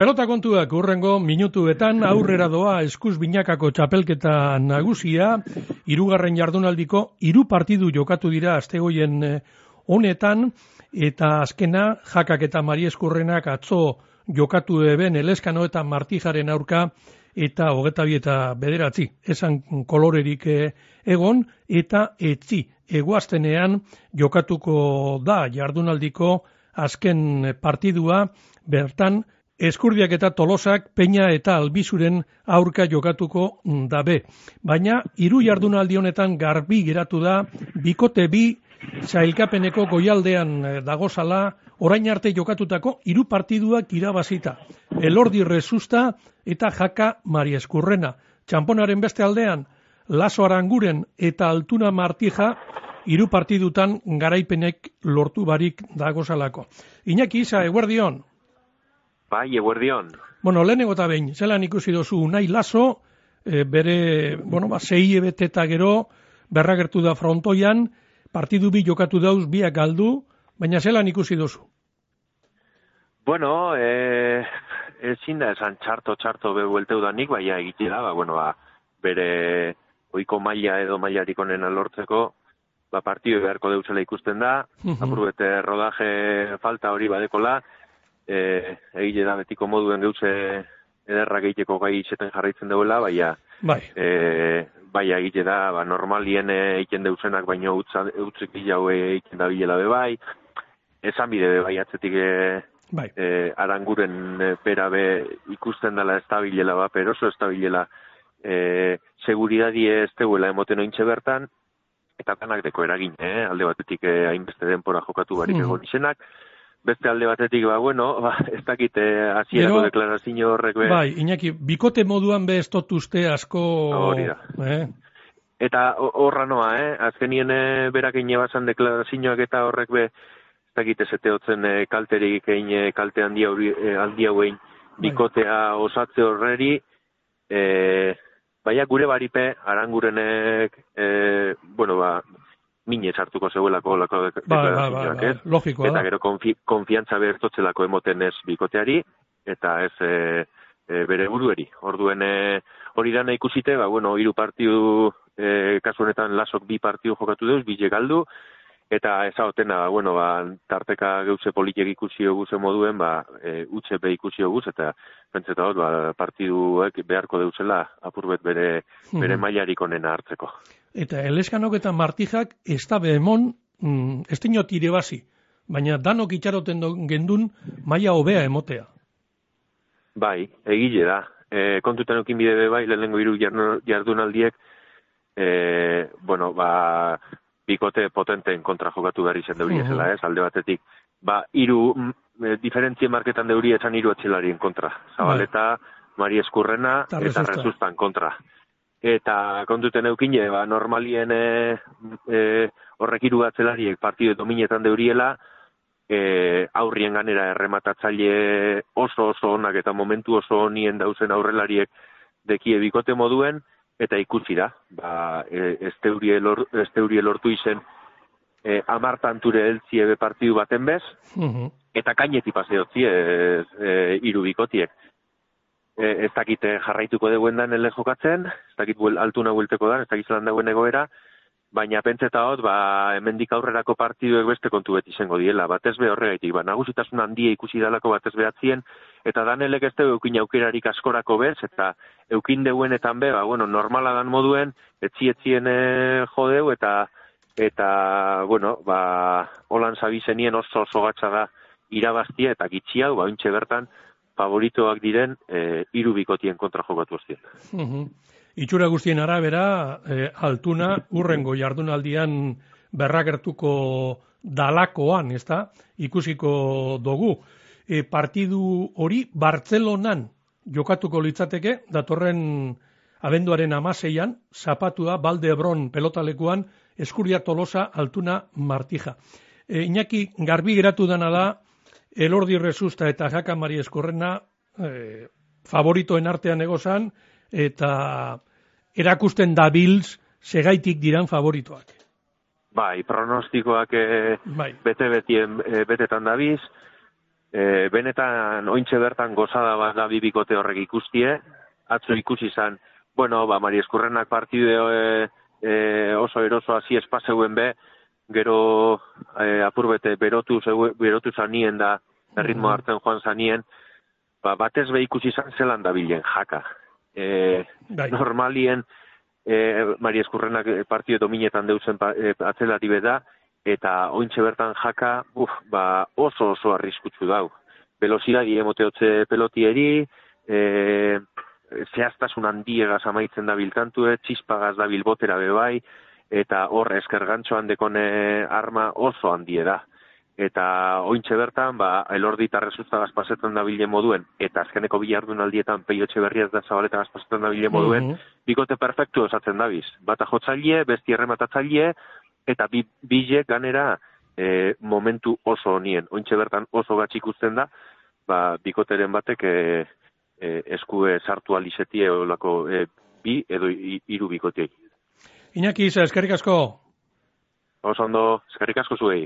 Pelota kontuak urrengo minutuetan aurrera doa eskuz binakako txapelketa nagusia, irugarren jardunaldiko hiru partidu jokatu dira astegoien eh, honetan, eta azkena jakak eta mari eskurrenak atzo jokatu eben eleskano eta martijaren aurka, eta hogeta eta bederatzi, esan kolorerik eh, egon, eta etzi, eguaztenean jokatuko da jardunaldiko azken partidua, bertan, Eskurdiak eta Tolosak Peña eta Albizuren aurka jokatuko dabe. Baina hiru jardunaldi honetan garbi geratu da bikote bi sailkapeneko goialdean eh, dagozala orain arte jokatutako hiru partiduak irabazita. Elordi Resusta eta Jaka Mari Eskurrena. Txamponaren beste aldean Laso Aranguren eta Altuna Martija hiru partidutan garaipenek lortu barik dagozalako. Iñaki Isa, eguerdion. Bai, eguerdion. Bueno, lehenengo eta behin, zelan ikusi dozu nahi laso, e, bere, bueno, ba, zei ebete eta gero, berragertu da frontoian, partidu bi jokatu dauz, biak galdu, baina zelan ikusi dozu? Bueno, e, ezin da esan txarto, txarto behuelteu da nik, baina egite da, ba, bueno, ba, bere oiko maila edo mailarik onena lortzeko, ba, partidu beharko deuzela ikusten da, uh -huh. rodaje falta hori badekola, e, egile da betiko moduen geutze ederra egiteko gai izaten jarraitzen duela, baina bai. e, bai egite da, ba, normalien egiten deusenak, baino utzik jau egiten da bilela be bai, esan bide be bai atzetik e, bai. E, aranguren e, pera be ikusten dela ez da bilela ba, pero oso ez da bilela e, seguridadi ez teuela emoten ointxe bertan, eta kanak deko eragin, eh? alde batetik eh, hainbeste denpora jokatu barik mm. egon izenak, beste alde batetik, ba, bueno, ba, ez dakit eh, azierako deklarazio horrek be. Bai, Iñaki, bikote moduan be ez uste asko... Hori da. Eh? Eta horra noa, eh? Azkenien eh, berak inebasan deklarazioak eta horrek be, ez dakit ez eteotzen eh, kalterik egin eh, kalte handi hau bai. bikotea osatze horreri, eh, Baina gure baripe, arangurenek, eh, bueno, ba, minez hartuko zeuelako lako ba, ba, ba, ba, logikoa eta gero konfi, konfiantza behertotzelako emoten ez bikoteari eta ez e, e, bere burueri. Orduen e, hori dana ikusite, ba, bueno, hiru partiu e, kasu honetan lasok bi partiu jokatu deuz, bi galdu, eta ez ba, bueno, ba, tarteka geutze politik ikusi guze moduen, ba, e, utxe be ikusi guz, eta pentseta hot, ba, partiduek beharko deuzela apurbet bere, bere hmm. mailarik onena hartzeko. Eta eleskanok eta martijak ez da behemon, mm, ez dinot irebazi, baina danok itxaroten gendun maia hobea emotea. Bai, egile da. E, kontutan eukin bide be bai, lehenengo hiru jardunaldiek, e, bueno, ba, bikote potenteen kontra jokatu behar izan deuri uh ez, alde batetik. Ba, iru, mm, e, diferentzia marketan deuri esan iru atxilarien kontra. Zabaleta, bai. Mari Eskurrena, eta Rezustan kontra eta kontuten eukin, ba, normalien e, e, horrek iru batzelariek partidu dominetan deuriela, e, aurrien ganera errematatzaile oso oso onak eta momentu oso honien dauzen aurrelariek dekie bikote moduen, eta ikusi da, ba, e, ez teurie lortu izen e, amartanture eltzie be partidu baten bez, mhm. eta kaineti paseotzi e, e, iru bikotiek e, ez dakite jarraituko deguen dan ele jokatzen, ez dakit altuna buelteko da, ez dakit zelan dagoen egoera, baina pentseta hot, ba, hemendik aurrerako partiduek beste kontu beti izango diela, batez be horregaitik, ba, nagusitasun handia ikusi dalako batez behatzien, eta danelek ez dugu eukin aukerarik askorako bez, eta eukin deuenetan be, ba, bueno, normala dan moduen, etzietzien e, jodeu, eta, eta, bueno, ba, holan zabizenien oso oso gatsa da irabaztia, eta gitxia, ba, bertan, favoritoak diren e, hiru bikotien kontra jokatu ostien. Itxura guztien arabera, e, altuna urrengo jardunaldian berragertuko dalakoan, ez da, ikusiko dugu. E, partidu hori Bartzelonan jokatuko litzateke, datorren abenduaren amaseian, zapatua Baldebron pelotalekuan, eskuria tolosa altuna martija. E, Iñaki, garbi geratu dana da, Elordi Resusta eta Jaka Mari Eskorrena e, favoritoen artean egozan, eta erakusten da Bills segaitik diran favoritoak. Bai, pronostikoak e, bai. bete betien e, betetan da biz, e, benetan ointxe bertan gozada bat da bibikote horrek ikustie, atzo ikusi izan, bueno, ba, Mari Eskurrenak partide e, e, oso eroso hasi espazeuen be, gero e, apurbete berotu, zeue, berotu zanien da, erritmo mm-hmm. hartzen joan zanien, ba, batez be ikusi izan zelan da bilen, jaka. E, bai. normalien, e, Mari Eskurrenak partide dominetan deutzen e, atzelati da, eta ointxe bertan jaka, uf, ba, oso oso arriskutsu dau. Velozidadi emoteotze pelotieri, e, zehaztasun handiegaz amaitzen da biltantu, e, txispagaz da bilbotera bebai, eta hor esker gantxoan dekone arma oso handie da. Eta ointxe bertan, ba, elordi eta resultagaz pasetan da bile moduen, eta azkeneko bilardun aldietan peiotxe berriaz da zabaleta pasetan da bile moduen, mm -hmm. bikote perfektu osatzen dabiz. Bata jotzaile, besti errematatzaile, eta bi, bile ganera e, momentu oso honien. Ointxe bertan oso gatxik usten da, ba, bikoteren batek e, e, eskue sartu alizetie olako e, bi edo hiru bikotiei. Iñaki, eskerrik asko. Oso ondo, eskerrik asko zuei.